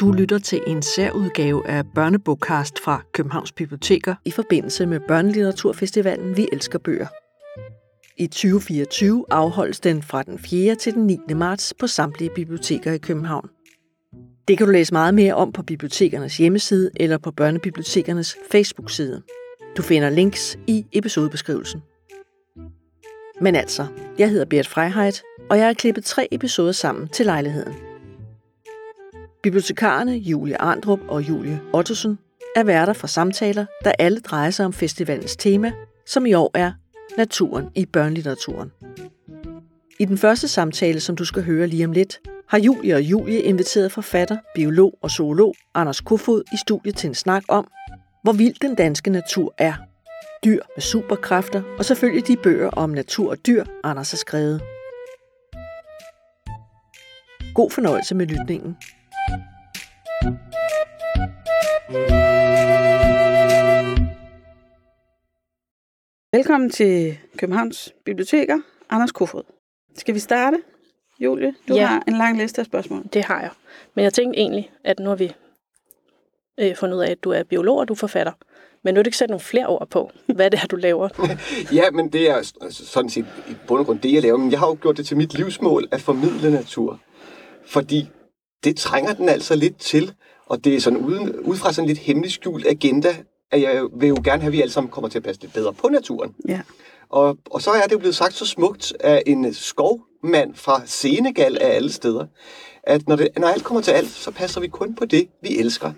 Du lytter til en særudgave af Børnebogkast fra Københavns Biblioteker i forbindelse med Børnelitteraturfestivalen Vi Elsker Bøger. I 2024 afholdes den fra den 4. til den 9. marts på samtlige biblioteker i København. Det kan du læse meget mere om på bibliotekernes hjemmeside eller på børnebibliotekernes Facebook-side. Du finder links i episodebeskrivelsen. Men altså, jeg hedder Bert Freiheit, og jeg har klippet tre episoder sammen til lejligheden. Bibliotekarerne Julie Arndrup og Julie Ottosen er værter for samtaler, der alle drejer sig om festivalens tema, som i år er naturen i børnelitteraturen. I den første samtale, som du skal høre lige om lidt, har Julie og Julie inviteret forfatter, biolog og zoolog Anders Kofod i studiet til en snak om, hvor vild den danske natur er. Dyr med superkræfter og selvfølgelig de bøger om natur og dyr, Anders har skrevet. God fornøjelse med lytningen. Velkommen til Københavns Biblioteker, Anders Kofod. Skal vi starte? Julie, du Ja. har en lang liste af spørgsmål. Det har jeg. Men jeg tænkte egentlig, at nu har vi øh, fundet ud af, at du er biolog og du er forfatter. Men nu er det ikke sætte nogle flere ord på, hvad det er, du laver. Ja, men det er s- sådan set i bund og grund det, jeg laver. Men jeg har jo gjort det til mit livsmål at formidle natur. Fordi det trænger den altså lidt til. Og det er sådan uden, ud fra sådan en lidt hemmelig skjult agenda, at jeg vil jo gerne have, at vi alle sammen kommer til at passe lidt bedre på naturen. Ja. Og, og så er det jo blevet sagt så smukt af en skovmand fra Senegal af alle steder, at når, det, når alt kommer til alt, så passer vi kun på det, vi elsker.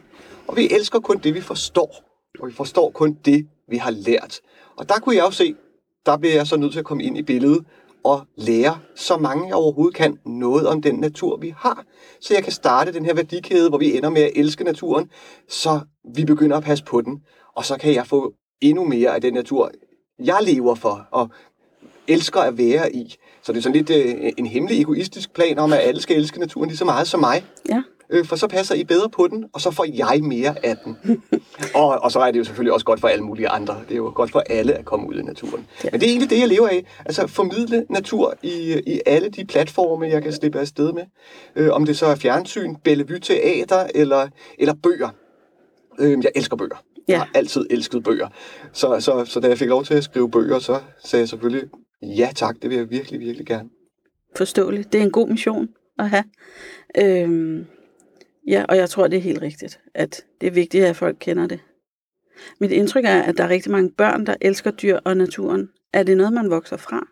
Og vi elsker kun det, vi forstår. Og vi forstår kun det, vi har lært. Og der kunne jeg jo se, der bliver jeg så nødt til at komme ind i billedet og lære så mange jeg overhovedet kan noget om den natur, vi har. Så jeg kan starte den her værdikæde, hvor vi ender med at elske naturen, så vi begynder at passe på den. Og så kan jeg få endnu mere af den natur, jeg lever for og elsker at være i. Så det er sådan lidt øh, en hemmelig egoistisk plan om, at alle skal elske naturen lige så meget som mig. Ja. Øh, for så passer I bedre på den, og så får jeg mere af den. og, og så er det jo selvfølgelig også godt for alle mulige andre. Det er jo godt for alle at komme ud i naturen. Ja. Men det er egentlig det, jeg lever af. Altså formidle natur i, i alle de platforme, jeg kan slippe afsted med. Øh, om det så er fjernsyn, Bellevue Teater eller, eller bøger. Øh, jeg elsker bøger. Ja. Jeg har altid elsket bøger. Så, så, så da jeg fik lov til at skrive bøger, så sagde jeg selvfølgelig, ja tak, det vil jeg virkelig, virkelig gerne. Forståeligt. Det er en god mission at have. Øhm, ja, og jeg tror, det er helt rigtigt, at det er vigtigt, at folk kender det. Mit indtryk er, at der er rigtig mange børn, der elsker dyr og naturen. Er det noget, man vokser fra?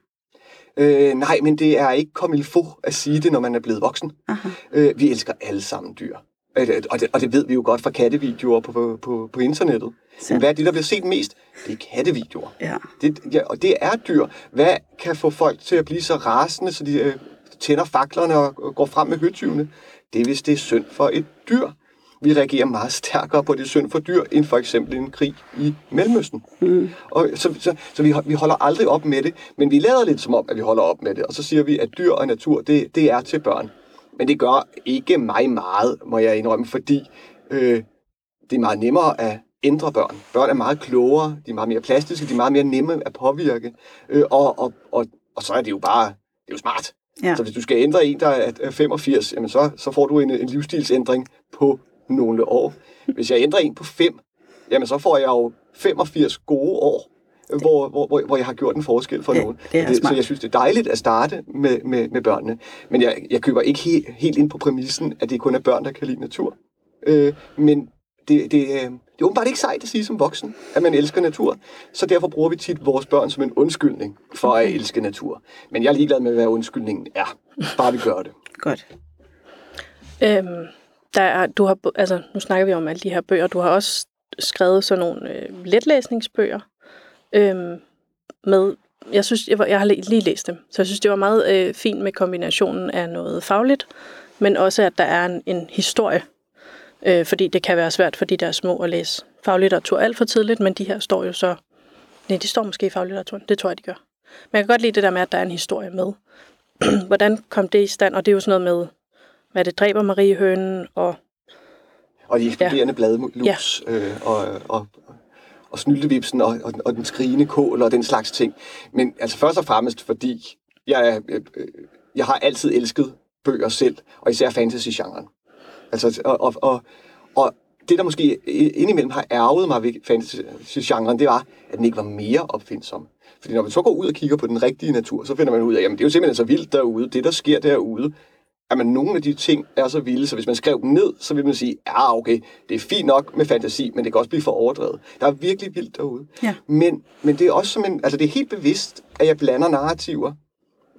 Øh, nej, men det er ikke comme il faut at sige det, når man er blevet voksen. Aha. Øh, vi elsker alle sammen dyr. Øh, Og det, og det ved vi jo godt fra kattevideoer på, på, på, på internettet. Men Sandt. hvad er det, der bliver set mest? Det er kattevideoer. Ja. Det, ja, og det er dyr. Hvad kan få folk til at blive så rasende, så de øh, tænder faklerne og, og går frem med høtyvene? Det er, hvis det er synd for et dyr. Vi reagerer meget stærkere på det synd for dyr, end for eksempel en krig i Mellemøsten. Mm. Og så så, så vi, vi holder aldrig op med det, men vi lader lidt som om, at vi holder op med det. Og så siger vi, at dyr og natur, det, det er til børn. Men det gør ikke mig meget, må jeg indrømme, fordi øh, det er meget nemmere at ændre børn. Børn er meget klogere, de er meget mere plastiske, de er meget mere nemme at påvirke. Øh, og, og, og, og så er det jo bare, det er jo smart. Ja. Så hvis du skal ændre en, der er er 85, jamen så, så får du en, en livsstilsændring på nogle år. Hvis jeg ændrer en på 5, jamen så får jeg jo 85 gode år, hvor, hvor, hvor, hvor jeg har gjort en forskel for Ja, nogen. det er så smart. jeg synes, det er dejligt at starte med, med, med børnene. Men jeg, jeg køber ikke he, helt ind på præmissen, at det kun er børn, der kan lide natur. Øh, men det, det, øh, det er åbenbart ikke sejt at sige som voksen, at man elsker natur. Så derfor bruger vi tit vores børn som en undskyldning for at elske natur. Men jeg er ligeglad med, hvad undskyldningen er. Bare vi gør det. Godt. Øhm, der er, du har, altså, nu snakker vi om alle de her bøger. Du har også skrevet sådan nogle øh, letlæsningsbøger øhm, med, jeg synes, jeg, var, jeg har lige læst dem, så jeg synes, det var meget øh, fint med kombinationen af noget fagligt, men også, at der er en, en historie. Øh, fordi det kan være svært for de der små at læse faglitteratur alt for tidligt, men de her står jo så... Nej, de står måske i faglitteraturen. Det tror jeg, de gør. Men jeg kan godt lide det der med, at der er en historie med. Hvordan kom det i stand? Og det er jo sådan noget med, hvad det dræber Marie Hønen, og Og de eksploderende ja. bladlus, ja. øh, og, og, og snyltevipsen og, og, og den skrigende kål og den slags ting. Men altså først og fremmest, fordi jeg, jeg, jeg har altid elsket bøger selv, og især fantasy-genren. Altså, og, og, og, og det, der måske indimellem har ærget mig ved fantasy-genren, det var, at den ikke var mere opfindsom. Fordi når man så går ud og kigger på den rigtige natur, så finder man ud af, at det er jo simpelthen så vildt derude. Det, der sker derude, at man nogle af de ting er så vilde, så hvis man skrev dem ned, så vil man sige, ja okay, det er fint nok med fantasi, men det kan også blive for overdrevet. Der er virkelig vildt derude. Ja. Men, men det er også som en, altså det er helt bevidst, at jeg blander narrativer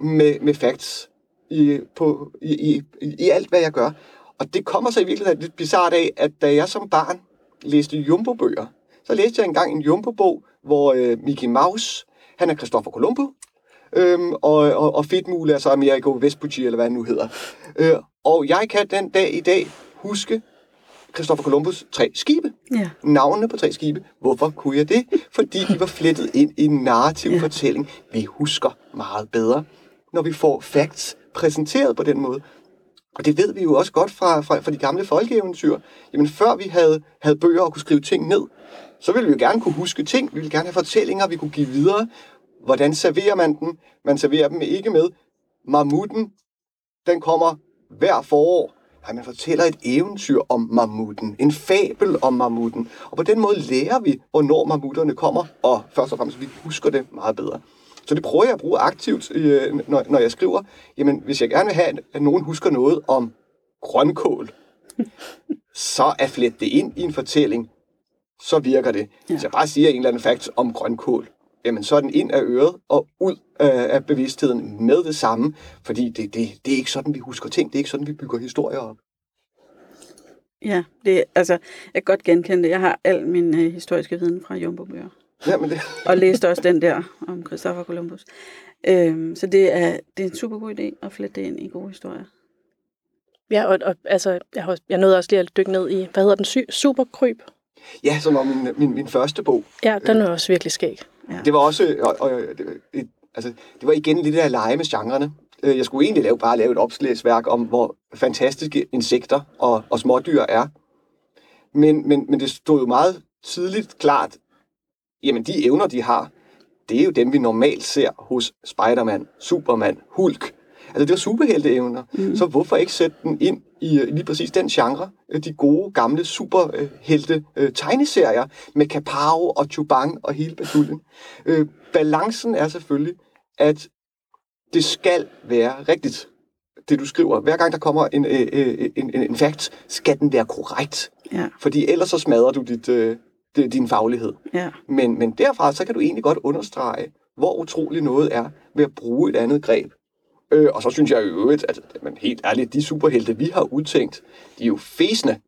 med, med facts i, på, i, i, i alt, hvad jeg gør. Og det kommer så i virkeligheden lidt bizart af, at da jeg som barn læste Jumbo-bøger, så læste jeg engang en Jumbo-bog, hvor øh, Mickey Mouse, han er Christopher Columbo, øhm, og, og, og Fedtmule er så Amerigo Vespucci, eller hvad han nu hedder. Øh, og jeg kan den dag i dag huske Christopher Columbus tre skibe. Ja. Navnene på tre skibe. Hvorfor kunne jeg det? Fordi de var flettet ind i en narrativ ja. fortælling. Vi husker meget bedre, når vi får facts præsenteret på den måde. Og det ved vi jo også godt fra, fra, fra de gamle folkeeventyr. Jamen før vi havde, havde bøger og kunne skrive ting ned, så ville vi jo gerne kunne huske ting. Vi ville gerne have fortællinger, vi kunne give videre. Hvordan serverer man dem? Man serverer dem ikke med mammuten. Den kommer hver forår. Nej, man fortæller et eventyr om mammuten. En fabel om mammuten. Og på den måde lærer vi, hvornår mammutterne kommer. Og først og fremmest, vi husker det meget bedre. Så det prøver jeg at bruge aktivt, øh, når, når jeg skriver. Jamen, hvis jeg gerne vil have, at nogen husker noget om grønkål, så er flet det ind i en fortælling, så virker det. Ja. Hvis jeg bare siger en eller anden fakt om grønkål, jamen så er den ind af øret og ud af bevidstheden med det samme, fordi det, det, det er ikke sådan, vi husker ting, det er ikke sådan, vi bygger historier op. Ja, det, altså, jeg kan godt genkende det. Jeg har al min øh, historiske viden fra Jumbo-bøger. Ja, men det... og læste også den der om Christopher Columbus. Øhm, så det er, det er en super god idé at flette det ind i gode historier. Ja, og, og altså, jeg, har, jeg nåede også lige at dykke ned i, hvad hedder den, sy- Superkryb? Ja, som var min, min, min første bog. Ja, den er også virkelig skæg. Ja. Det var også, og, og, det, altså, det var igen lidt der lege med genrerne. Øh, jeg skulle egentlig lave, bare lave et opslagsværk om, hvor fantastiske insekter og, og smådyr er. Men, men, men det stod jo meget tidligt klart, jamen de evner, de har, det er jo dem, vi normalt ser hos Spider-Man, Superman, Hulk. Altså det er superhelteevner, mm. så hvorfor ikke sætte den ind i lige præcis den genre? De gode, gamle superhelte øh, tegneserier med Kapow og Chubang og hele baduljen. Øh, balancen er selvfølgelig, at det skal være rigtigt, det du skriver. Hver gang der kommer en, øh, øh en, en, en fact, skal den være korrekt. Ja. Fordi ellers så smadrer du dit, øh, din faglighed. Ja. Men, men derfra, så kan du egentlig godt understrege, hvor utrolig noget er ved at bruge et andet greb. Øh, og så synes jeg i øvrigt, at men helt ærligt, de superhelte, vi har udtænkt, de er jo fæsende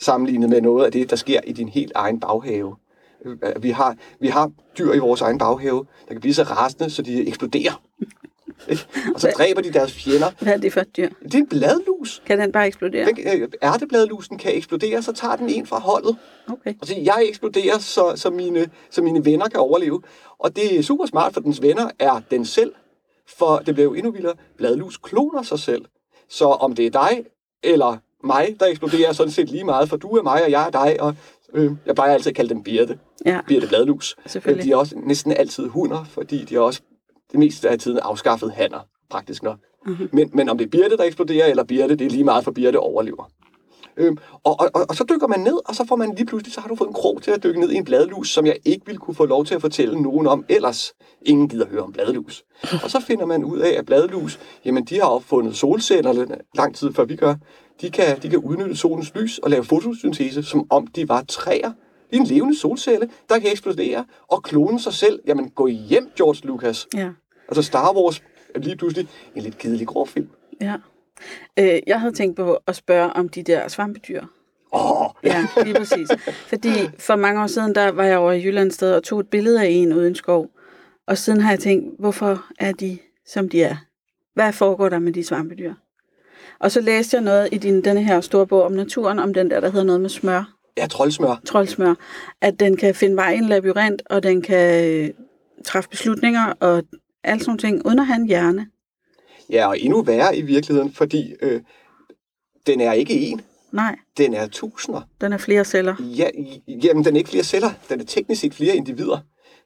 sammenlignet med noget af det, der sker i din helt egen baghave. Øh, vi har, vi har dyr i vores egen baghave, der kan blive så rasende, så de eksploderer. Og så dræber de deres fjender. Hvad er det for et dyr? Det er en bladlus. Kan den bare eksplodere? Den, øh, ærtebladlusen kan eksplodere, så tager den en fra holdet. Okay. Og så jeg eksploderer, så, så, mine, så mine venner kan overleve. Og det er super smart, for dens venner er den selv. For det bliver jo endnu vildere. Bladlus kloner sig selv. Så om det er dig eller mig, der eksploderer, sådan set lige meget, for du er mig, og jeg er dig, og øh, jeg plejer altid at kalde dem Birte. Ja. Birte Bladlus. Selvfølgelig. De er også næsten altid hunder, fordi de er også det meste af tiden afskaffet hanner, praktisk nok. Mm-hmm. Men, men om det er Birte, der eksploderer, eller Birte, det er lige meget for Birte overlever. Øhm, og, og, og, og så dykker man ned, og så får man lige pludselig, så har du fået en krog til at dykke ned i en bladlus, som jeg ikke ville kunne få lov til at fortælle nogen om, ellers ingen gider høre om bladlus. Og så finder man ud af, at bladlus, jamen de har opfundet solceller lang tid før vi gør. De kan, de kan udnytte solens lys og lave fotosyntese, som om de var træer. Det er en levende solcelle, der kan eksplodere og klone sig selv. Jamen, gå hjem, George Lucas. Ja. Altså Star Wars er lige pludselig en lidt kedelig grå film. Ja. Øh, jeg havde tænkt på at spørge om de der svampedyr. Åh! Oh. Ja, lige præcis. Fordi for mange år siden, der var jeg over i Jylland sted og tog et billede af en uden skov. Og siden har jeg tænkt, hvorfor er de, som de er? Hvad foregår der med de svampedyr? Og så læste jeg noget i din, denne her store bog om naturen, om den der, der hedder noget med smør. Ja, troldsmør. Troldsmør. At den kan finde vej i en labyrint, og den kan øh, træffe beslutninger, og alt sådan ting, uden at have en hjerne. Ja, og endnu værre i virkeligheden, fordi øh, den er ikke en. Nej, Den er tusinder. den er flere celler. Ja, jamen, den er ikke flere celler. Den er teknisk set flere individer,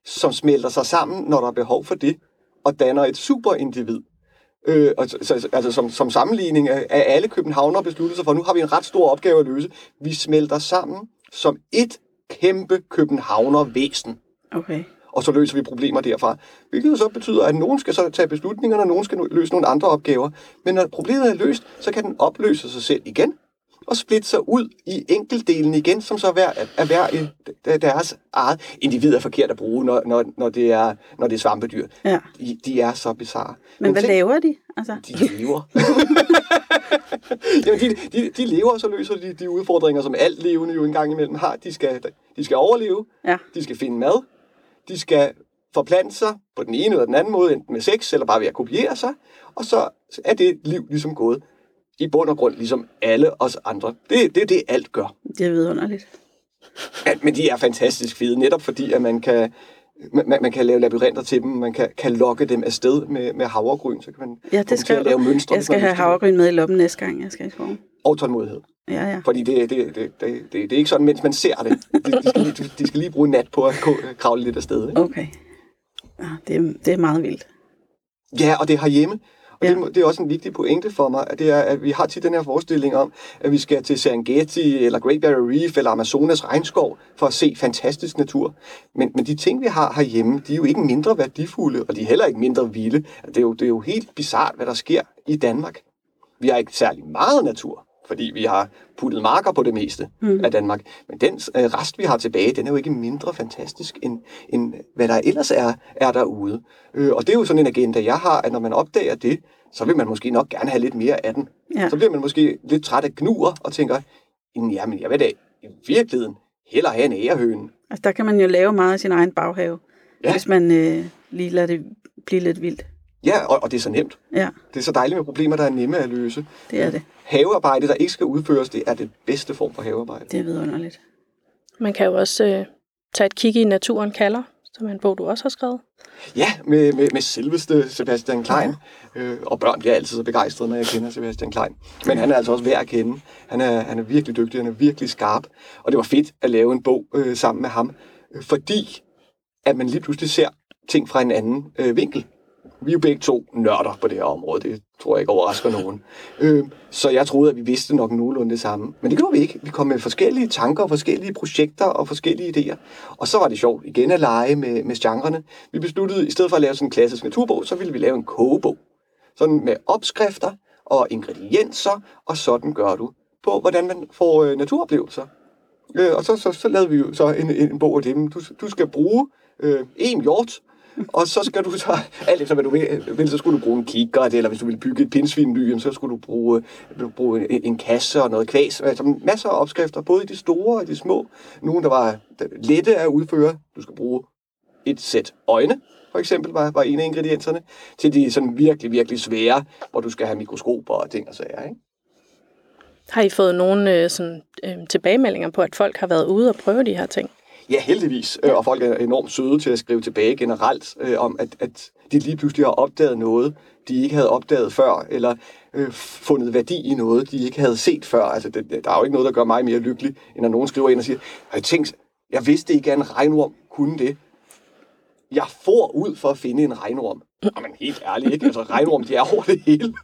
som smelter sig sammen, når der er behov for det, og danner et superindivid. Øh, og, så- så, altså som, som sammenligning af, alle københavnere besluttet sig for, nu har vi en ret stor opgave at løse. Vi smelter sammen som et kæmpe københavnervæsen, Okay. og så løser vi problemer derfra. Hvilket så betyder, at nogen skal så tage beslutningerne, og nogen skal løse nogle andre opgaver. Men når problemet er løst, så kan den opløse sig selv igen, og splitte sig ud i enkeltdelen igen, som så er hver, er hver deres eget individ er forkert at bruge, når, når, når, det, er, når det er svampedyr. Ja. De, de er så bizarre. Men hvad tænk- laver de? Altså, de lever. Jamen, de, de, de lever, og så løser de de udfordringer, som alt levende jo engang imellem har. De skal, de skal overleve, ja. de skal finde mad, de skal forplante sig på den ene eller den anden måde, enten med sex eller bare ved at kopiere sig, og så er det liv ligesom gået i bund og grund, ligesom alle os andre. Det, det er det, alt gør. Det er vidunderligt. Ja, men de er fantastisk fede, netop fordi, at man kan, man, man kan lave labyrinter til dem, man kan, kan lokke dem afsted med, med havregryn, så kan man Ja, det skal at lave mønstre. Jeg skal have havregryn med i lommen næste gang, jeg skal i skoven. Og tålmodighed. Ja, ja. Fordi det, det, det, det, det, det er ikke sådan, mens man ser det. De, de, skal, lige, de skal lige bruge nat på at ko- kravle lidt afsted. Ikke? Okay. Ja, det, er, det er meget vildt. Ja, og det er herhjemme. Og Ja. det, det er også en vigtig pointe for mig, at, det er, at vi har tit den her forestilling om, at vi skal til Serengeti, eller Great Barrier Reef, eller Amazonas regnskov, for at se fantastisk natur. Men, men de ting, vi har herhjemme, de er jo ikke mindre værdifulde, og de er heller ikke mindre vilde. Det er jo, det er jo helt bizart, hvad der sker i Danmark. Vi har ikke særlig meget natur, fordi vi har puttet marker på det meste mm. af Danmark. Men den øh, rest, vi har tilbage, den er jo ikke mindre fantastisk, end, end hvad der ellers er, er derude. Øh, og det er jo sådan en agenda, jeg har, at når man opdager det, så vil man måske nok gerne have lidt mere af den. Ja. Så bliver man måske lidt træt af gnuer og tænker, jamen jeg vil da i virkeligheden hellere have en ærehøne. Altså, der kan man jo lave meget af sin egen baghave. Ja. hvis man øh, lige lader det blive lidt vildt. Ja, og, og det er så nemt. Ja, Det er så dejligt med problemer, der er nemme at løse. det er det. Havearbejde, der ikke skal udføres, det er det bedste form for havearbejde. Det er vidunderligt. Man kan jo også øh, tage et kig i Naturen kalder, som er en bog, du også har skrevet. Ja, med, med, med selveste Sebastian Klein. Øh, og børn bliver altid så begejstrede, når jeg kender Sebastian Klein. Men han er altså også værd at kende. Han er, han er virkelig dygtig, han er virkelig skarp. Og det var fedt at lave en bog øh, sammen med ham, øh, fordi at man lige pludselig ser ting fra en anden øh, vinkel. Vi er jo begge to nørder på det her område, det tror jeg ikke overrasker nogen. Øh, så jeg troede, at vi vidste nok nogenlunde det samme. Men det gjorde vi ikke. Vi kom med forskellige tanker, forskellige projekter og forskellige idéer. Og så var det sjovt igen at lege med, med genrerne. Vi besluttede, i stedet for at lave sådan en klassisk naturbog, så ville vi lave en kogebog. Sådan med opskrifter og ingredienser, og sådan gør du på, hvordan man får øh, naturoplevelser. Øh, og så, så, så lavede vi jo så en, en bog af dem. Du, du skal bruge øh, en hjort, og så skal du så, alt efter hvad du vil, så skulle du bruge en kikkert, eller hvis du vil bygge et pindsvinby, så skulle du bruge, bruge en, en kasse og noget kvæs. Altså masser af opskrifter, både i de store og de små. Nogle, der var lette at udføre. Du skal bruge et sæt øjne, for eksempel, var, var en af ingredienserne, til de sådan virkelig, virkelig svære, hvor du skal have mikroskoper og ting og sager, ikke? Har I fået nogle øh, sådan, øh, tilbagemeldinger på, at folk har været ude og prøve de her ting? Ja, heldigvis. Ja. Og folk er enormt søde til at skrive tilbage generelt øh, om, at, at de lige pludselig har opdaget noget, de ikke havde opdaget før, eller øh, fundet værdi i noget, de ikke havde set før. Altså, det, der er jo ikke noget, der gør mig mere lykkelig, end når nogen skriver ind og siger, jeg tænkt, jeg vidste ikke, at en regnorm kunne det. Jeg får ud for at finde en regnorm. Jamen helt ærligt, ikke? Altså regnorm, de er over det hele.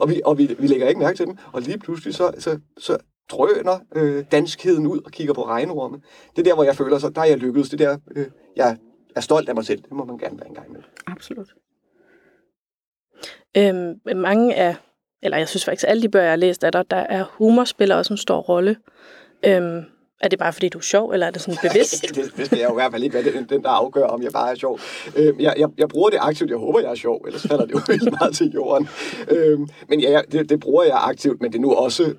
og vi, og vi, vi lægger ikke mærke til dem. Og lige pludselig så, så, så drøner øh, danskheden ud og kigger på regnorme. Det er der, hvor jeg føler, så der er jeg lykkedes. Det er der, øh, jeg er stolt af mig selv. Det må man gerne være en gang med. Absolut. Øhm, mange af, eller jeg synes faktisk, alle de bøger, jeg har læst af dig, der er humorspil også en stor rolle. Øhm, er det bare fordi, du er sjov, eller er det sådan bevidst? det, det skal jeg jo i hvert fald ikke være den, den der afgør, om jeg bare er sjov. Øh, jeg, jeg, jeg bruger det aktivt. Jeg håber, jeg er sjov, ellers falder det jo helt meget til jorden. Øh, men ja, jeg- det, det bruger jeg aktivt, men det er nu også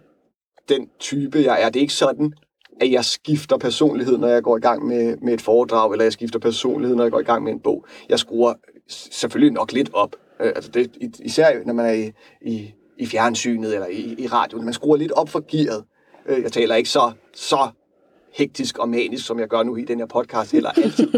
den type, jeg er. Det er ikke sådan, at jeg skifter personlighed, når jeg går i gang med, med et foredrag, eller jeg skifter personlighed, når jeg går i gang med en bog. Jeg skruer selvfølgelig nok lidt op. Øh, altså det, især når man er i, i, i fjernsynet eller i, i radioen. Man skruer lidt op for gearet. Øh, jeg taler ikke så, så hektisk og manisk, som jeg gør nu i den her podcast, heller altid.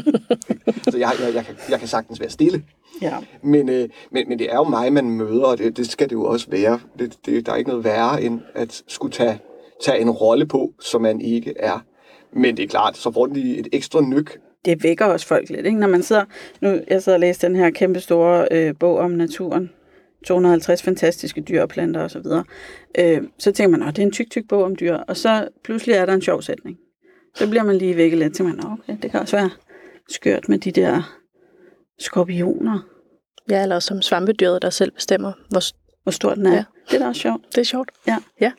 så jeg, jeg, jeg, kan, jeg kan sagtens være stille. Ja. Men, øh, men, men det er jo mig, man møder, og det, det skal det jo også være. Det, det, der er ikke noget værre, end at skulle tage, tage en rolle på, som man ikke er. Men det er klart, så får de et ekstra nyk. Det vækker også folk lidt, ikke? Når man sidder... Nu, jeg sidder og læser den her kæmpe store øh, bog om naturen. 250 fantastiske dyr og planter osv. Øh, så tænker man, at det er en tyk, tyk bog om dyr. Og så pludselig er der en sjov sætning. Så bliver man lige vækket lidt, til man, okay, det kan også være skørt med de der skorpioner. Ja, eller som svampedyret, der selv bestemmer, hvor, hvor stor den er. Ja. Det er da også sjovt. Det er sjovt. Ja. ja.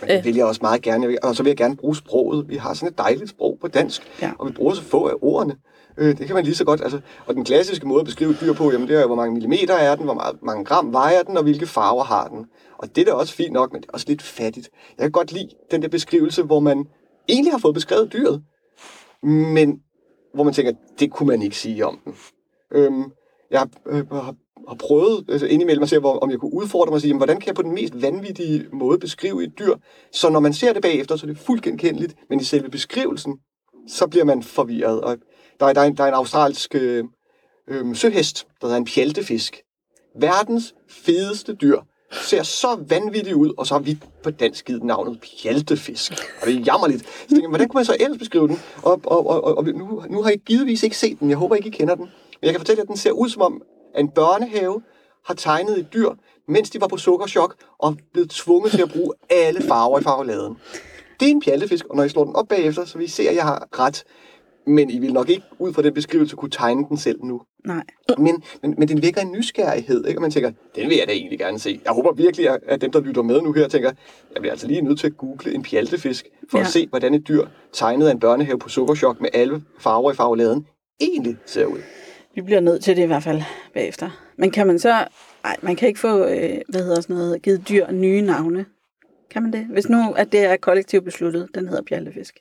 Men det vil jeg også meget gerne. Og så vil jeg gerne bruge sproget. Vi har sådan et dejligt sprog på dansk, ja. og vi bruger så få af ordene. Øh, det kan man lige så godt. Altså, og den klassiske måde at beskrive dyr på, jamen det er jo, hvor mange millimeter er den, hvor meget, mange gram vejer den, og hvilke farver har den. Og det er da også fint nok, men det er også lidt fattigt. Jeg kan godt lide den der beskrivelse, hvor man egentlig har fået beskrevet dyret, men hvor man tænker, det kunne man ikke sige om den. Øhm, jeg øh, har, har prøvet altså indimellem at se, hvor, om jeg kunne udfordre mig og sige, jamen, hvordan kan jeg på den mest vanvittige måde beskrive et dyr, så når man ser det bagefter, så er det fuldt genkendeligt, men i selve beskrivelsen, så bliver man forvirret. Og der er, der er, en, der er en australsk øh, øh, søhest, der hedder en pjaltefisk. Verdens fedeste dyr. Ser så vanvittigt ud, og så har vi på dansk givet navnet pjaltefisk. Og det er jammerligt. Så tænker jeg, hvordan kunne man så ellers beskrive den? Og, og, og, og nu, nu har jeg givetvis ikke set den. Jeg håber ikke, I kender den. Men jeg kan fortælle, at den ser ud som om, at en børnehave har tegnet et dyr, mens de var på sukkerchok, og blevet tvunget til at bruge alle farver i farveladen. Det er en pjaltefisk, og når I slår den op bagefter, så vi ser, at jeg har ret. Men I vil nok ikke ud fra den beskrivelse kunne tegne den selv nu. Nej. Men, men, men den vækker en nysgerrighed, ikke? Og man tænker, den vil jeg da egentlig gerne se. Jeg håber virkelig, at dem, der lytter med nu her, tænker, jeg bliver altså lige nødt til at google en pjaltefisk, for ja. at se, hvordan et dyr tegnet af en børnehave på sukkerchok med alle farver i farveladen egentlig ser ud. Vi bliver nødt til det i hvert fald bagefter. Men kan man så... Nej, man kan ikke få, øh, hvad hedder sådan noget, givet dyr nye navne. Kan man det? Hvis nu, at det er kollektivt besluttet, den hedder bjallefisk.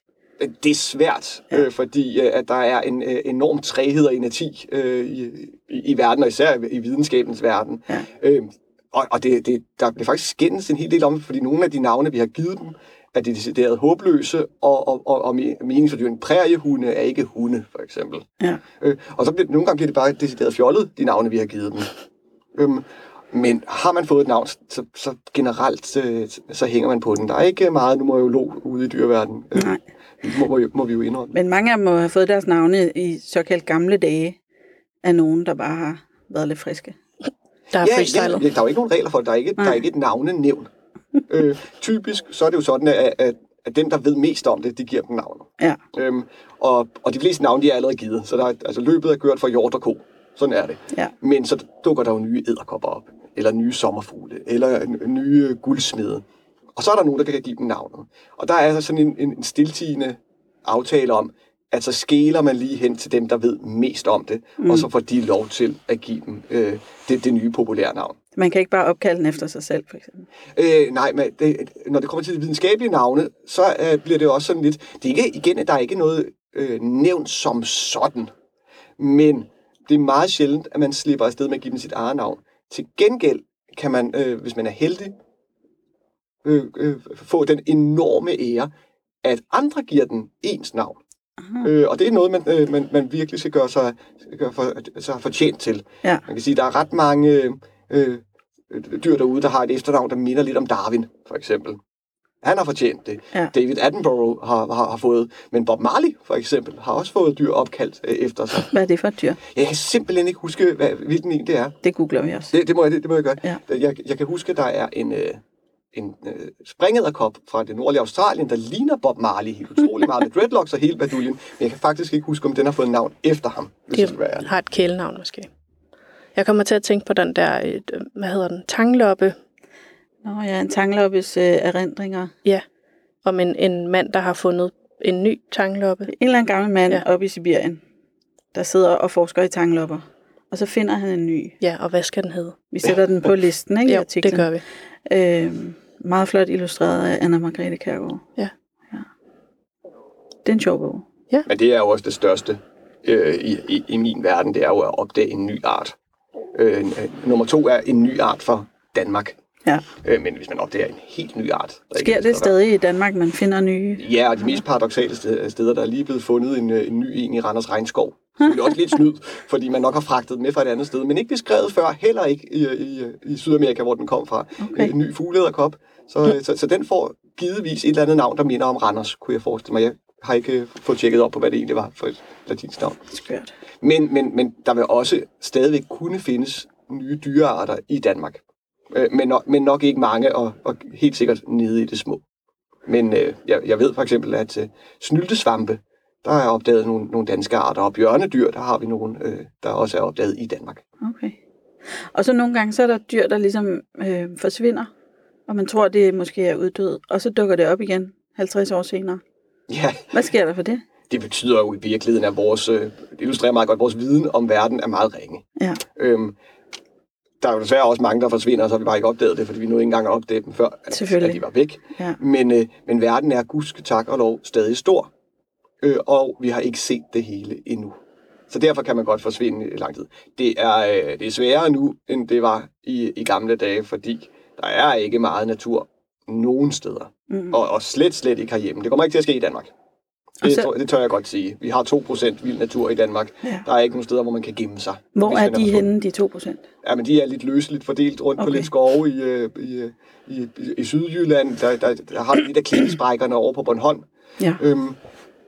Det er svært, ja. øh, fordi øh, at der er en øh, enorm træhed og energi øh, i, i, verden, og især i, i videnskabens verden. Ja. Øh, og og det, det, der bliver faktisk skændes en hel del om fordi nogle af de navne, vi har givet dem, er de decideret håbløse, og, og, og, og meningsfordyrende præriehunde er ikke hunde, for eksempel. Ja. Øh, og så bliver, nogle gange bliver det bare decideret fjollet, de navne, vi har givet dem. Øhm, men har man fået et navn, så, så generelt så, så hænger man på den. Der er ikke meget numerolog ude i dyreverdenen. Nej. Må, må, må vi jo indrømme. Men mange af dem må have fået deres navne i såkaldt gamle dage af nogen, der bare har været lidt friske. Der er ja, freestylet. ja, der er jo ikke nogen regler for det. Der er ikke, der er ikke et navnenævn. øh, typisk så er det jo sådan, at, at, at dem, der ved mest om det, de giver dem navnet. Ja. Øhm, og, og de fleste navne, de er allerede givet. Så der er, altså, løbet er kørt for hjort og ko. Sådan er det. Ja. Men så dukker der jo nye æderkopper op, eller nye sommerfugle, eller nye guldsmede. Og så er der nogen, der kan give dem navnet. Og der er altså sådan en, en, en stiltigende aftale om, at så skæler man lige hen til dem, der ved mest om det, mm. og så får de lov til at give dem øh, det, det nye populære navn. Man kan ikke bare opkalde den efter sig selv, for eksempel. Øh, nej, men det, når det kommer til de videnskabelige navne, så øh, bliver det også sådan lidt... Det er ikke, igen, at der er ikke noget øh, nævnt som sådan, men det er meget sjældent, at man slipper afsted med at give dem sit eget navn. Til gengæld kan man, øh, hvis man er heldig, øh, øh, få den enorme ære, at andre giver den ens navn. Øh, og det er noget, man, øh, man, man virkelig skal gøre sig, gøre for, sig fortjent til. Ja. Man kan sige, der er ret mange øh, dyr derude, der har et efternavn, der minder lidt om Darwin, for eksempel. Han har fortjent det. Ja. David Attenborough har, har, har fået, men Bob Marley for eksempel har også fået dyr opkaldt øh, efter sig. Hvad er det for et dyr? Jeg kan simpelthen ikke huske, hvad, hvilken en det er. Det googler vi også. Det, det, må, jeg, det, det må jeg gøre. Ja. Jeg, jeg kan huske, der er en, øh, en øh, springederkop fra det nordlige Australien, der ligner Bob Marley helt utrolig meget med dreadlocks og hele baduljen, men jeg kan faktisk ikke huske, om den har fået navn efter ham, hvis jeg skal være Det ærlig. har et kælenavn måske. Jeg kommer til at tænke på den der, øh, hvad hedder den, tangloppe, Nå ja, en tangloppes øh, erindringer. ja, om en, en mand, der har fundet en ny tangloppe. En eller anden gammel mand ja. oppe i Sibirien, der sidder og forsker i tanglopper. Og så finder han en ny. Ja, og hvad skal den hedde? Vi sætter den på listen, ikke? i Jo, artiklen. det gør vi. Øh, meget flot illustreret af Anna Margrethe Kærgaard. Ja. ja. Det er en sjov bog. Men det er jo også det største øh, i, i, i min verden, det er jo at opdage en ny art. Øh, øh, nummer to er en ny art for Danmark. Ja. Øh, men hvis man opdager en helt ny art... der Sker det stadig i Danmark, man finder nye? Ja, og de mest paradoxale steder, der er lige blevet fundet en, øh, en ny en i Randers Regnskov. Det er også lidt snyd, fordi man nok har fragtet den med fra et andet sted, men ikke beskrevet før, heller ikke i, i, i Sydamerika, hvor den kom fra. Okay. En ny fuglederkop. Så, så, så den får givetvis et eller andet navn, der minder om Randers, kunne jeg forestille mig. Jeg har ikke fået tjekket op på, hvad det egentlig var for et latinsk navn. Skørt. Men, men, men der vil også stadigvæk kunne findes nye dyrearter i Danmark. Øh, men, nok, men nok ikke mange, og, og helt sikkert nede i det små. Men øh, jeg, jeg ved for eksempel, at øh, snyltesvampe, der er opdaget nogle, nogle danske arter, og bjørnedyr, der har vi nogle, øh, der også er opdaget i Danmark. Okay. Og så nogle gange, så er der dyr, der ligesom øh, forsvinder, og man tror, det måske er uddød, og så dukker det op igen 50 år senere. Ja, Hvad sker der for det? det betyder jo i virkeligheden, at vores, øh, det illustrerer meget godt, at vores viden om verden er meget ringe. Ja. Øhm, der er jo desværre også mange, der forsvinder, og så har vi bare ikke opdaget det, fordi vi nu ikke engang har opdaget dem før, at, at de var væk. Ja. Men, øh, men verden er gudske tak og lov stadig stor, øh, og vi har ikke set det hele endnu. Så derfor kan man godt forsvinde i lang tid. Det er, øh, det er sværere nu, end det var i, i gamle dage, fordi der er ikke meget natur nogen steder. Mm. Og, og slet, slet ikke herhjemme. Det kommer ikke til at ske i Danmark. Det, så- det tør jeg godt sige. Vi har 2% vild natur i Danmark. Ja. Der er ikke nogen steder, hvor man kan gemme sig. Hvor er de henne, de 2 procent? Ja, men de er lidt løseligt fordelt rundt okay. på lidt skove i, øh, i, øh, i, i, i Sydjylland. Der, der, der har vi lidt af klippesprækkerne over på Bornholm. Ja. Øhm,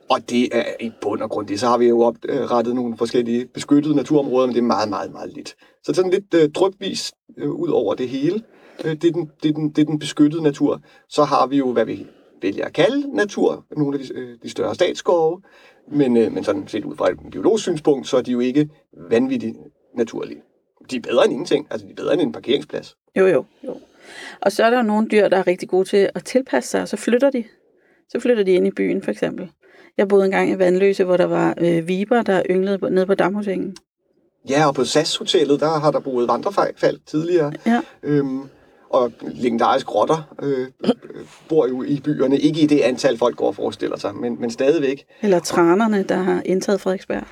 og det er i bund og grund det. Så har vi jo oprettet nogle forskellige beskyttede naturområder, men det er meget, meget, meget lidt. Så sådan lidt øh, drøbvis øh, ud over det hele. Øh, det, er den, det, er den, det er den beskyttede natur. Så har vi jo, hvad vi vælger at kalde natur, nogle af de, øh, de større statsskove. Men, øh, men sådan set ud fra et biologisk synspunkt, så er de jo ikke vanvittigt naturlige. De er bedre end ingenting. Altså, de er bedre end en parkeringsplads. Jo, jo, jo. Og så er der jo nogle dyr, der er rigtig gode til at tilpasse sig, og så flytter de. Så flytter de ind i byen, for eksempel. Jeg boede engang i Vandløse, hvor der var øh, viber, der ynglede nede på Damhusengen. Ja, og på SAS-hotellet, der har der boet vandrefald tidligere. Ja. Øhm, og legendariske rotter øh, bor jo i byerne. Ikke i det antal, folk går og forestiller sig, men, men stadigvæk. Eller tranerne, der har indtaget Frederiksberg.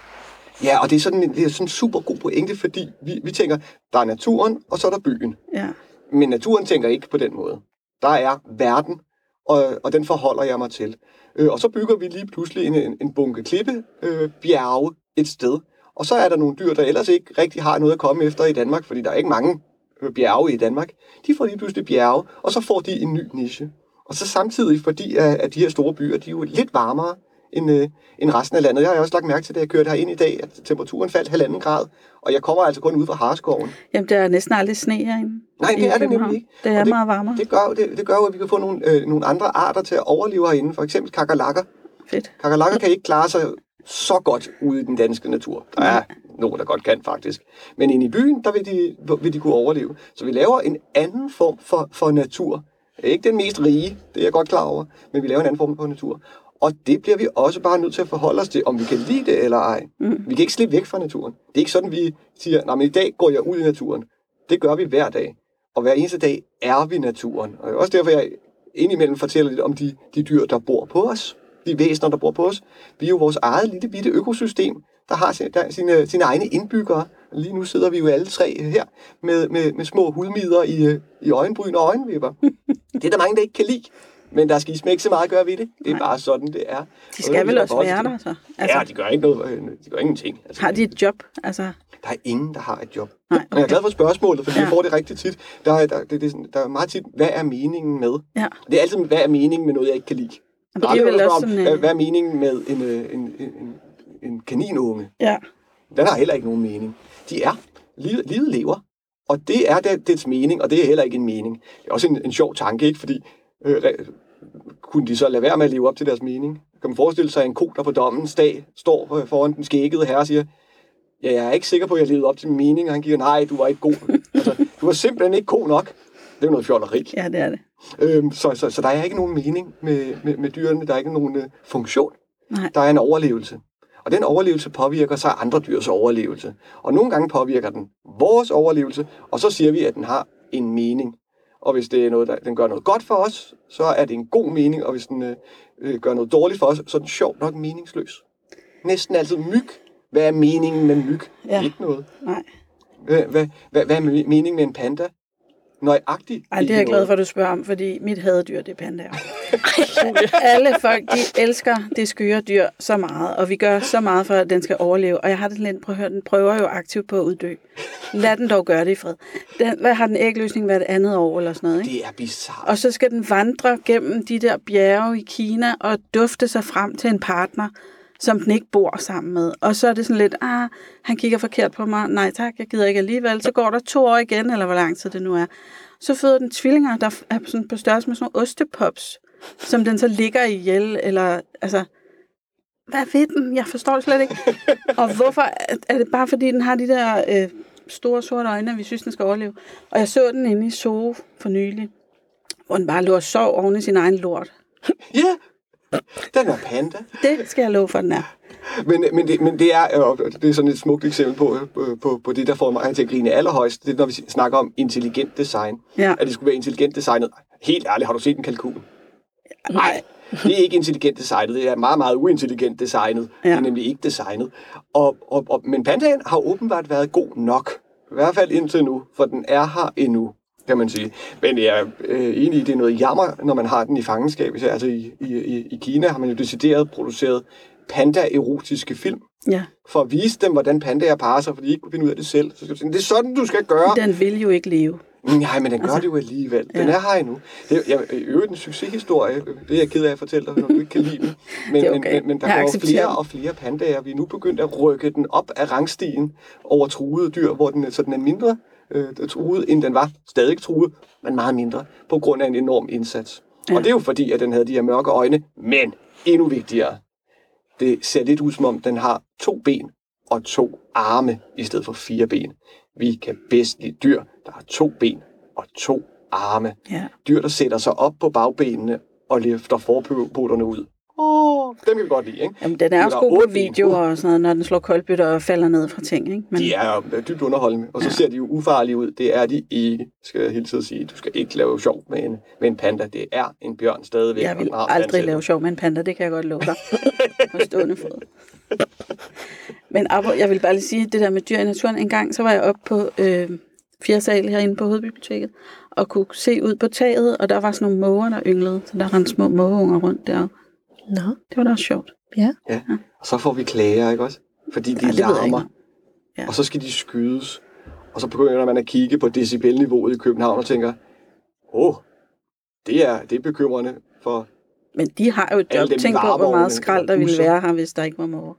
Ja, og det er sådan en, det er sådan en super god pointe, fordi vi, vi tænker, der er naturen, og så er der byen. Ja. Men naturen tænker ikke på den måde. Der er verden, og, og den forholder jeg mig til. Øh, og så bygger vi lige pludselig en, en, en bunke klippe øh, bjerge et sted. Og så er der nogle dyr, der ellers ikke rigtig har noget at komme efter i Danmark, fordi der er ikke mange bjerge i Danmark. De får lige pludselig bjerge, og så får de en ny niche. Og så samtidig, fordi at, at de her store byer, de er jo lidt varmere end, øh, end resten af landet. Jeg har også lagt mærke til, da jeg kørte herind i dag, at temperaturen faldt halvanden grad, og jeg kommer altså kun ud fra Harskoven. Jamen, der er næsten aldrig sne herinde. Nej, det er det nemlig ikke. Det er det- meget varmere. Det gør, det, det gør at vi kan få nogle, øh, nogle andre arter til at overleve herinde. For eksempel kakalakker. Fedt. Kakalakker kan ikke klare sig så godt ude i den danske natur. Der er nogen, der godt kan faktisk. Men inde i byen, der vil de, vil de kunne overleve. Så vi laver en anden form for, for natur. Ikke den mest rige, det er jeg godt klar over, men vi laver en anden form for natur. Og det bliver vi også bare nødt til at forholde os til, om vi kan lide det eller ej. Mm. Vi kan ikke slippe væk fra naturen. Det er ikke sådan, vi siger, nej, men i dag går jeg ud i naturen. Det gør vi hver dag. Og hver eneste dag er vi naturen. Og det er også derfor, jeg indimellem fortæller lidt om de, de dyr, der bor på os. De væsener, der bor på os. Vi er jo vores eget lille bitte økosystem, der har sin- der, sine, sine egne indbyggere. Lige nu sidder vi jo alle tre her med, med, med små hudmider i, øh, i øjenbryn og øjenvipper. det er der mange, der ikke kan lide. Men der skal I ikke så meget at gøre ved det. Det er Nej. bare sådan, det er. De skal vi vel også være der, så. Altså, ja, de gør ikke noget. øh, De gør ingenting. Altså, Har de et job? Altså, Der er ingen, der har et job. nej, Men jeg er glad for spørgsmålet, fordi ja. Jeg får det rigtig tit. Der er, der, det, det, er der er meget tit, hvad er meningen med? Ja. Det er altid, hvad er meningen med noget, jeg ikke kan lide. Men det er vel også om, sådan, hvad, øh, hvad er meningen med en, en, en, en, en kaninunge? Ja. Den har heller ikke nogen mening. De er. Livet, livet lever. Og det er det, dets mening, og det er heller ikke en mening. Det er også en, en sjov tanke, ikke? Fordi øh, kunne de så lade være med at leve op til deres mening? Kan man forestille sig, at en ko, der på dommens dag står foran den skækkede herre og siger, ja, jeg er ikke sikker på, at jeg levede op til min mening. Og han giver, nej, du var ikke god. altså, du var simpelthen ikke god nok. Det er jo noget fjolleri. ja, det er det. Øhm, så, så, så der er ikke nogen mening med, med, med dyrene. Der er ikke nogen øh, funktion. Nej. Der er en overlevelse. Og den overlevelse påvirker så andre dyrs overlevelse. Og nogle gange påvirker den vores overlevelse, og så siger vi, at den har en mening. Og hvis det er noget, der, den gør noget godt for os, så er det en god mening, og hvis den øh, øh, gør noget dårligt for os, så er den sjovt nok meningsløs. Næsten altid myg. Hvad er meningen med myg? Ja. Ikke noget. Nej. Hvad, hvad, hvad, hvad er me- meningen med en panda? Nøjagtigt. Ej, det er jeg glad for, at du spørger om, fordi mit hadedyr, det er pandaer. Alle folk, de elsker det skøre dyr så meget, og vi gør så meget for, at den skal overleve. Og jeg har det lidt, prøv at høre, den prøver jo aktivt på at uddø. Lad den dog gøre det i fred. Den, hvad har den ægløsning været andet år eller sådan noget, ikke? Det er bizarrt. Og så skal den vandre gennem de der bjerge i Kina og dufte sig frem til en partner, som den ikke bor sammen med. Og så er det sådan lidt, ah, han kigger forkert på mig. Nej tak, jeg gider ikke alligevel. Så går der to år igen, eller hvor lang tid det nu er. Så føder den tvillinger, der er sådan på størrelse med sådan nogle ostepops, som den så ligger i ihjel, eller altså, hvad ved den? Jeg forstår det slet ikke. Og hvorfor? Er det bare fordi, den har de der øh, store sorte øjne, vi synes, den skal overleve? Og jeg så den inde i Zoo for nylig, hvor den bare lå og sov oven i sin egen lort. Ja, den er panda. Det skal jeg love for, den er. Men, men, det, men det er, og det er sådan et smukt eksempel på, øh, på, på det, der får mig til at grine allerhøjst. Det er, når vi snakker om intelligent design. Ja. At det skulle være intelligent designet. Helt ærligt, har du set en kalkun? Nej, det er ikke intelligent designet. Det er meget, meget uintelligent designet. Ja. Det er nemlig ikke designet. Og, og, og, men pandaen har åbenbart været god nok. I hvert fald indtil nu, for den er her endnu kan man sige. Men jeg er øh, enig i, det er noget jammer, når man har den i fangenskab. Altså i, i, i Kina har man jo decideret produceret panda-erotiske film, Ja. for at vise dem, hvordan pandaer parer sig, for de ikke kunne finde ud af det selv. Så skal du sige, det er sådan, du skal gøre. Den vil jo ikke leve. Nej, men den gør Altså, det jo alligevel. Den ja. er her endnu. Det er i øvrigt en succeshistorie. Det er jeg ked af at fortælle dig, når du ikke kan lide den. Men, Det er okay. men, men der Jeg går flere den. og flere pandaer. Vi er nu begyndt at rykke den op af rangstigen over truede dyr, hvor den, så den er mindre øh, truet, end den var. Stadig truet, men meget mindre, på grund af en enorm indsats. Ja. Og det er jo fordi, at den havde de her mørke øjne. Men endnu vigtigere, det ser lidt ud som om, den har to ben og to arme i stedet for fire ben. Vi kan bedst lide dyr, der har to ben og to arme. Ja. Dyr, der sætter sig op på bagbenene og løfter forpoterne ud. Åh, dem kan vi godt lide, ikke? Jamen, den er også god på ben. video og sådan noget, når den slår koldbytter og falder ned fra ting, ikke? Men, De er jo dybt underholdende, og så Ja. ser de jo ufarlige ud. Det er de ikke, skal jeg hele tiden sige. Du skal ikke lave sjov med en, med en panda. Det er en bjørn stadigvæk. jeg vil aldrig lave sjov med en panda, det kan jeg godt love dig. på stående fod. Men jeg vil bare lige sige, det der med dyr i naturen. En gang, så var jeg oppe på øh, fjerde sal herinde på hovedbiblioteket, og kunne se ud på taget, og der var sådan nogle måger, der ynglede. Så der rendte små mågeunger rundt deroppe. Nå, Det var da også sjovt. ja. Og så får vi klager, ikke også? Fordi de Ja, larmer. Ja. og så skal de skydes. Og så begynder man at kigge på decibelniveauet i København og tænker, åh, det er, det er bekymrende for... Men de har jo et job. Tænk på, hvor meget skrald der ville være her, hvis der ikke var måger.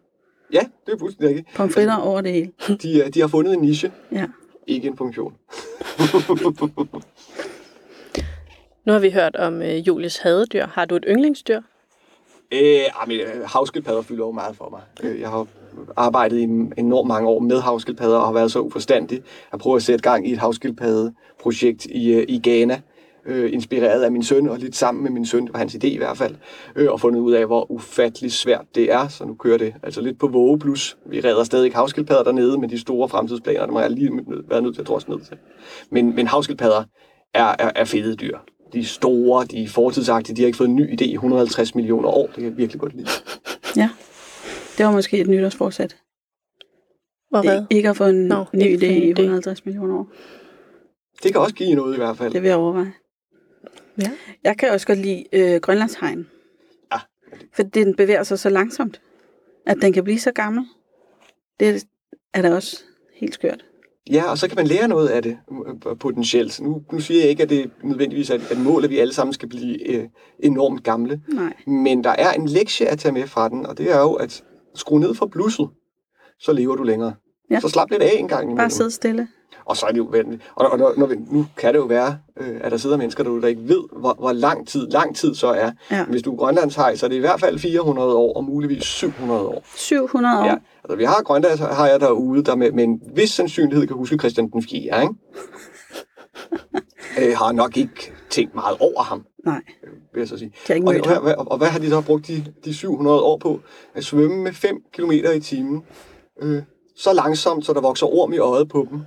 Ja, det er fuldstændig rigtigt. Pomfritter over det hele. De, de har fundet en niche, Ja. ikke en funktion. Nu har vi hørt om øh, Julies hadedyr. Har du et yndlingsdyr? Øh, ah, men, øh, havskildpadder fylder jo meget for mig. Øh, jeg har arbejdet i enormt mange år med havskildpadder og har været så uforstandig at prøve at sætte gang i et havskildpaddeprojekt i, øh, i Ghana. Øh, inspireret af min søn og lidt sammen med min søn, det var hans idé i hvert fald, øh, og fundet ud af, hvor ufattelig svært det er, så nu kører det altså lidt på våge plus. Vi redder stadig havskildpadder dernede men de store fremtidsplaner, der må jeg lige været nødt til at drosle ned til. Men, men havskildpadder er, er, er fede dyr. De er store, de er fortidsagtige, de har ikke fået en ny idé i 150 millioner år. Det kan jeg virkelig godt lide. Ja. Det var måske et nytårsforsæt. Hvor hvad? Ikke at få en Nå, ny idé i idé. 150 millioner år. Det kan også give noget i hvert fald. Det vil jeg overveje. Ja. Jeg kan også godt lide øh, Grønlandshegn. Ja. For den bevæger sig så langsomt, at den kan blive så gammel. Det er da også helt skørt. Ja, og så kan man lære noget af det øh, potentielt. Nu, nu siger jeg ikke, at det nødvendigvis er et mål, at vi alle sammen skal blive øh, enormt gamle. Nej. Men der er en lektie at tage med fra den, og det er jo at skrue ned for blusset, så lever du længere. Ja. Så slap lidt af en gang imellem. Bare sidde stille. Og så er det jo venligt. Og, og når, når vi, nu kan det jo være, øh, at der sidder mennesker derude, der ikke ved, hvor, hvor lang tid lang tid så er. Ja. Hvis du er grønlandshaj, så er det i hvert fald 400 år, og muligvis 700 år. 700 år. Ja, altså vi har grønlandshajer derude, der med, med en vis sandsynlighed kan huske Christian den 4., ikke? øh, har nok ikke tænkt meget over ham, Nej, vil jeg så sige. har ikke Og, ham. hvad, og hvad har de så brugt de, de 700 år på? At svømme med 5 km i timen. Øh, så langsomt, så der vokser orm i øjet på dem.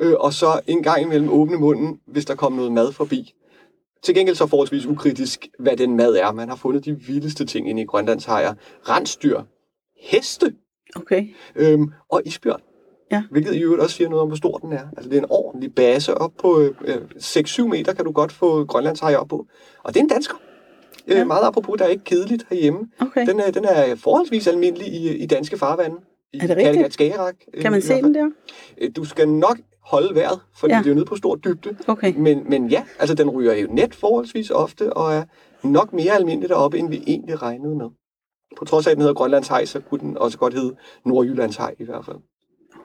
Øh, og så en gang imellem åbne munden, hvis der kommer noget mad forbi. Til gengæld så forholdsvis ukritisk, hvad den mad er. Man har fundet de vildeste ting inde i Grønlandshajer. Rensdyr, heste Okay. øhm, og isbjørn. Ja. Hvilket i øvrigt også siger noget om, hvor stor den er. Altså, det er en ordentlig base op på øh, 6-7 meter, kan du godt få Grønlandshaj op på. Og det er en dansker. Ja. Ja. Øh, meget apropos, der er ikke kedeligt herhjemme. Okay. Den er, den er forholdsvis almindelig i, i danske farvande. I Er det rigtigt? Skagerrak, øh, Kan man se den der? Øh, Du skal nok holde vejret, fordi. Ja. det er jo nede på stor dybde. Okay. Men, men ja, altså den ryger jo net forholdsvis ofte, og er nok mere almindelig deroppe, end vi egentlig regnede med. På trods af, at den hedder Grønlandshaj, så kunne den også godt hedde Nordjyllandshaj i hvert fald.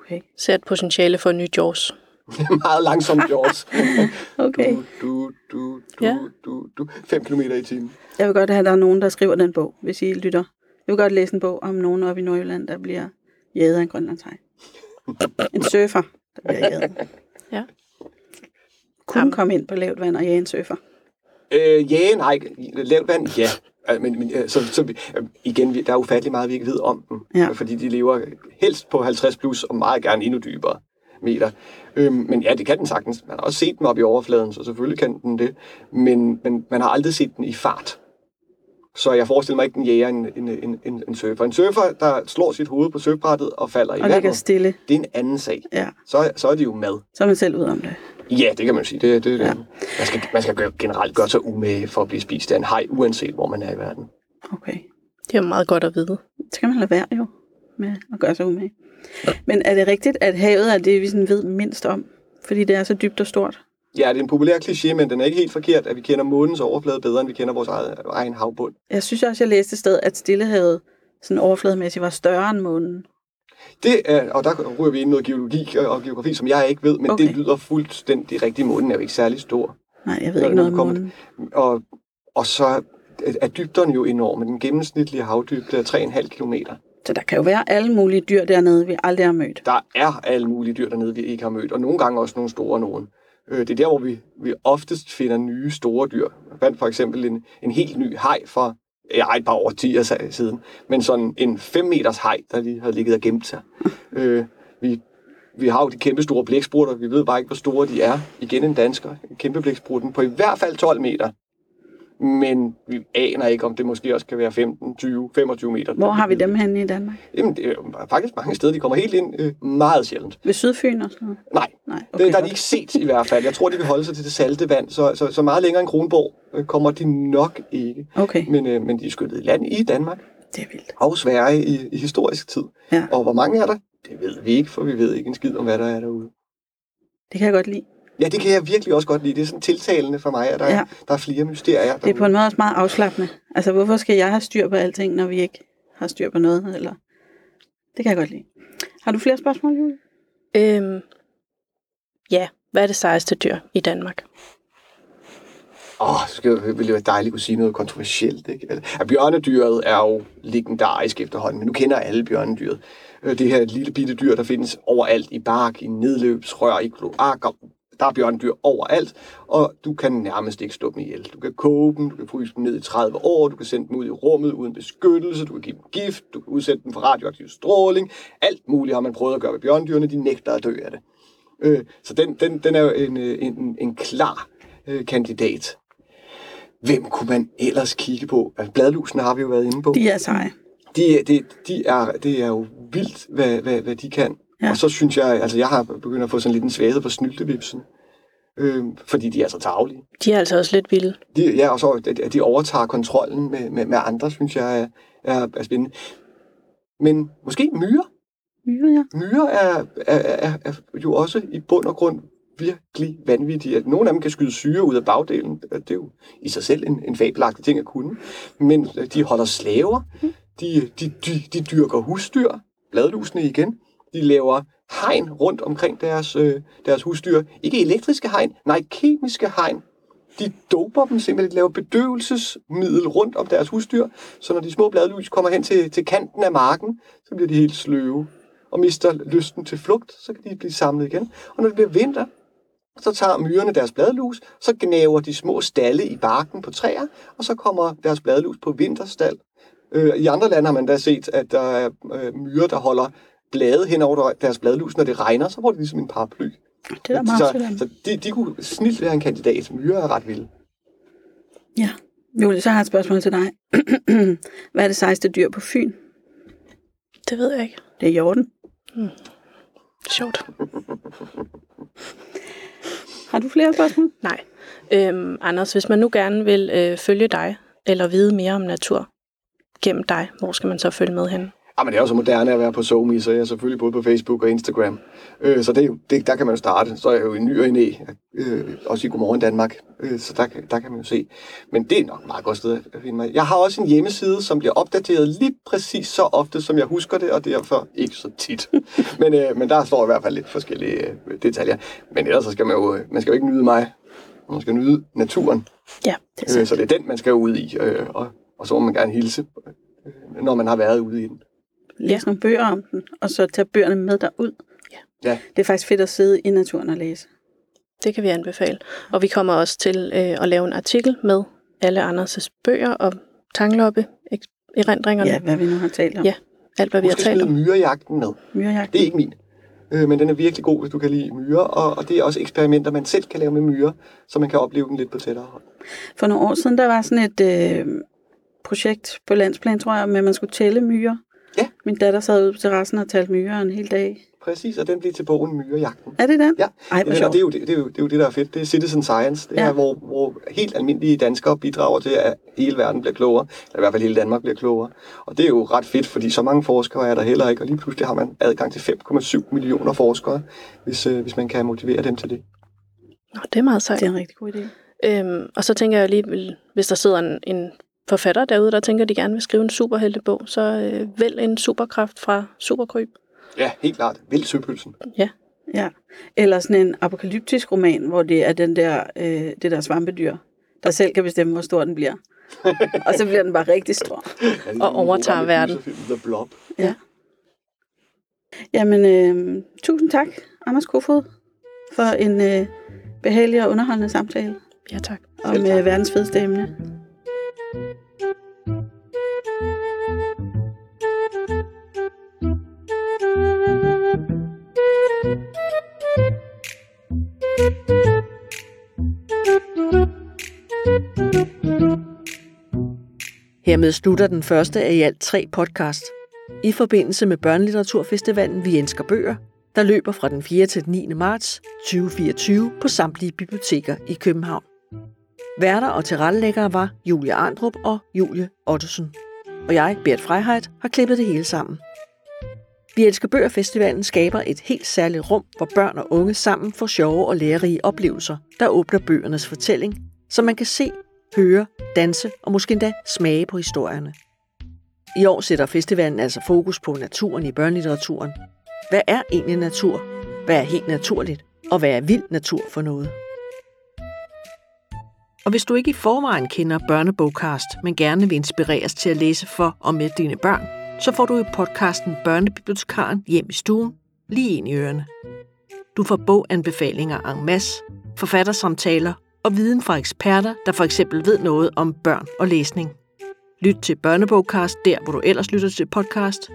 Okay. Ser et potentiale for en ny Jaws. Meget langsom Jaws. Okay. Du, du, du, du, Ja. du, du. 5 km i timen. Jeg vil godt have, at der er nogen, der skriver den bog, hvis I lytter. Jeg vil godt læse en bog om nogen oppe i Nordjylland, der bliver jaget af en grønlandshaj. En surfer, der bliver jaget. Ja. Kunne komme ind på lavt vand og jage en surfer. Øh, ja, nej, lavt vand, ja. Men, men så, så, igen, der er ufattelig meget, vi ikke ved om dem. Ja. Fordi de lever helst på 50 plus, og meget gerne endnu dybere meter. Øhm, men ja, det kan den sagtens. Man har også set dem op i overfladen, så selvfølgelig kan den det. Men, men man har aldrig set den i fart. Så jeg forestiller mig ikke, den jæger en, en, en, en, en surfer. En surfer, der slår sit hoved på surfbrættet og falder i Og ligger vandet, stille. det er en anden sag. Ja, Så, så er det jo mad. så er man selv ud om det. Ja, det kan man sige. Det, det, det. Ja. Ja. Man, skal, man skal gøre, generelt gøre sig umage for at blive spist af en haj, uanset hvor man er i verden. Okay. Det er meget godt at vide. Så kan man lade være jo med at gøre sig umage. Men er det rigtigt, at havet er det, vi sådan ved mindst om? Fordi det er så dybt og stort. Ja, det er en populær kliché, men den er ikke helt forkert, at vi kender månens overflade bedre, end vi kender vores eget, egen havbund. Jeg synes også, jeg læste et sted, at Stillehavet sådan overflademæssigt var større end månen. Det er, og der ryger vi ind i noget geologi og geografi, som jeg ikke ved, men okay. Det lyder fuldstændig rigtigt. Månen er jo ikke særlig stor. Nej, jeg ved ikke noget om månen. Og, og så er- er dybderne jo enorme. Den gennemsnitlige havdybde er 3,5 kilometer. Så der kan jo være alle mulige dyr dernede, vi aldrig har mødt. Der er alle mulige dyr dernede, vi ikke har mødt, og nogle gange også nogle store nogen. Øh, Det er der, hvor vi, vi oftest finder nye store dyr. Jeg fandt for eksempel en, en helt ny haj for ja, et par årtier siden, men sådan en 5 meters haj, der lige havde ligget og gemt sig. øh, vi, vi har jo de kæmpe store blæksprutter, vi ved bare ikke, hvor store de er. Igen en dansker, en kæmpe blæksprutten på i hvert fald 12 meter. Men vi aner ikke, om det måske også kan være 15, 20, 25 meter. Hvor har vi dem henne i Danmark? Jamen, det er faktisk mange steder, de kommer helt ind øh, meget sjældent. Ved Sydfyn og sådan noget? Nej, Nej, okay, det, der er de ikke set i hvert fald. Jeg tror, de vil holde sig til det salte vand, så, så, så meget længere end Kronborg øh, kommer de nok ikke. Okay, Men, øh, men de er skyllet i land i Danmark det er vildt. og Sverige i, i historisk tid. Ja. Og hvor mange er der? Det ved vi ikke, for vi ved ikke en skid om, hvad der er derude. Det kan jeg godt lide. Ja, det kan jeg virkelig også godt lide. Det er sådan tiltalende for mig, at der, ja. Er, der er flere mysterier. Det er på en måde også meget afslappende. Altså, hvorfor skal jeg have styr på alting, når vi ikke har styr på noget? Eller... Det kan jeg godt lide. Har du flere spørgsmål, Julie? Øhm, ja, hvad er det sejeste dyr i Danmark? Åh, så skal, ville det være dejligt at kunne sige noget kontroversielt. Ikke? Altså, bjørnedyret er jo legendarisk efterhånden, men nu kender alle bjørnedyret. Øh, Det her lille bitte dyr, der findes overalt i bark, i nedløbsrør, i kloakker. Der er bjørnedyr overalt, og du kan nærmest ikke slå dem ihjel. Du kan koge dem, du kan fryse dem ned i 30 år, du kan sende dem ud i rummet uden beskyttelse, du kan give dem gift, du kan udsætte dem for radioaktiv stråling. Alt muligt har man prøvet at gøre ved bjørnedyrene, de nægter at dø af det. Øh, så den, den, den er jo en, øh, en, en klar øh, kandidat. Hvem kunne man ellers kigge på? Altså, bladlusene har vi jo været inde på. De er seje. De, de, de er, det er jo vildt, hvad, hvad, hvad de kan. Ja. Og så synes jeg, altså jeg har begyndt at få sådan lidt en svaghed for snyltevipsen. Øh, fordi de er så tavlige. De er altså også lidt vilde. De, ja, og så at de overtager kontrollen med, med, med andre, synes jeg er, er, spændende. Men måske myrer. Myre, ja. Myrer er, er, er, er jo også i bund og grund virkelig vanvittige. At nogle af dem kan skyde syre ud af bagdelen. Det er jo i sig selv en, en fabelagtig ting at kunne. Men øh, de holder slaver. De, de, de, de dyrker husdyr. Bladlusene igen. De laver hegn rundt omkring deres, øh, deres husdyr. Ikke elektriske hegn, nej, kemiske hegn. De doper dem simpelthen, de laver bedøvelsesmiddel rundt om deres husdyr, så når de små bladlus kommer hen til, til kanten af marken, så bliver de helt sløve og mister lysten til flugt, så kan de blive samlet igen. Og når det bliver vinter, så tager myrerne deres bladlus, så gnaver de små stalle i barken på træer, og så kommer deres bladlus på vinterstald. Øh, I andre lande har man da set, at der er øh, myrer, der holder blade hen over deres bladlus, når det regner, så får de ligesom en paraply. Det er da meget så, så de, de kunne snilt være en kandidat. Myrer er ret vilde. Ja. Julie, så har jeg et spørgsmål til dig. Hvad er det sejeste dyr på Fyn? Det ved jeg ikke. Det er hjorten. Sjovt. Har du flere spørgsmål? Nej. Øhm, Anders, hvis man nu gerne vil øh, følge dig, eller vide mere om natur gennem dig, hvor skal man så følge med hen? Ja, men det er jo så moderne at være på SoMe, så jeg er selvfølgelig både på Facebook og Instagram. Øh, så det, det, der kan man jo starte. Så er jeg jo i ny og i næ, øh, også i Godmorgen Danmark. Øh, så der, kan- der kan man jo se. Men det er nok et meget godt sted at finde mig. Jeg har også en hjemmeside, som bliver opdateret lige præcis så ofte, som jeg husker det, og derfor ikke så tit. men, øh, men der står i hvert fald lidt forskellige øh, detaljer. Men ellers så skal man jo, øh, man skal jo ikke nyde mig. Man skal nyde naturen. Ja, det er Øh, så det er den, man skal ud i. Øh, og, og så må man gerne hilse, øh, når man har været ude i den. Læs Ja. nogle bøger om den, og så tage bøgerne med derud. Ja. Det er faktisk fedt at sidde i naturen og læse. Det kan vi anbefale. Og vi kommer også til øh, at lave en artikel med alle Anders' bøger og tangloppe, ek- erindringerne, Ja, ja. hvad vi nu har talt om. Ja. alt hvad vi har talt om. myrejagten med. Myrejagt. Det er ikke min. Øh, men den er virkelig god, hvis du kan lide myrer. Og, og det er også eksperimenter, man selv kan lave med myrer, så man kan opleve den lidt på tættere hold. For nogle år siden, der var sådan et øh, projekt på landsplan, tror jeg, med at man skulle tælle myrer. Ja. Min datter sad ude på terrassen og talte myrer en hel dag. Præcis, og den bliver til bogen Myrejagten. Er det den? Ja, Ej, hvor og det er, jo det, det, er jo, det er jo det, der er fedt. Det er citizen science. Det Ja. er, hvor, hvor helt almindelige danskere bidrager til, at hele verden bliver klogere. Eller i hvert fald hele Danmark bliver klogere. Og det er jo ret fedt, fordi så mange forskere er der heller ikke. Og lige pludselig har man adgang til 5,7 millioner forskere, hvis, øh, hvis man kan motivere dem til det. Nå, det er meget sejt. Det er en rigtig god idé. Øhm, og så tænker jeg lige, vil- hvis der sidder en, en forfatter derude, der tænker, at de gerne vil skrive en superheltebog, så øh, vælg en superkraft fra Superkryb. Ja, helt klart. Vild søpølsen. Ja. Eller sådan en apokalyptisk roman, hvor det er den der, øh, det der svampedyr, der selv kan bestemme, hvor stor den bliver. og så bliver den bare rigtig stor. Og overtager verden. The Blob. Jamen, øh, tusind tak, Anders Kofod, for en øh, behagelig og underholdende samtale Ja, tak. om øh, verdens fedeste emne. Hermed slutter den første af i alt tre podcast. I forbindelse med Børnelitteraturfestivalen Vi Elsker Bøger, der løber fra den 4. til den 9. marts 2024 på samtlige biblioteker i København. Værter og tilrettelæggere var Julie Arndrup og Julie Ottesen. Og jeg, Bert Freiheit, har klippet det hele sammen. Vi Elsker Bøger Festivalen skaber et helt særligt rum, hvor børn og unge sammen får sjove og lærerige oplevelser, der åbner bøgernes fortælling, så man kan se, høre, danse og måske endda smage på historierne. I år sætter festivalen altså fokus på naturen i børnelitteraturen. Hvad er egentlig natur? Hvad er helt naturligt? Og hvad er vild natur for noget? Og hvis du ikke i forvejen kender Børnebogcast, men gerne vil inspireres til at læse for og med dine børn, så får du i podcasten Børnebibliotekaren hjem i stuen, lige ind i ørerne. Du får boganbefalinger en masse, forfattersamtaler og viden fra eksperter, der for eksempel ved noget om børn og læsning. Lyt til Børnebogcast der, hvor du ellers lytter til podcast.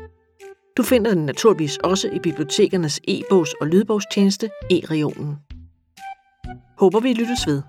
Du finder den naturligvis også i bibliotekernes e-bogs- og lydbogstjeneste e-regionen. Håber vi lyttes ved.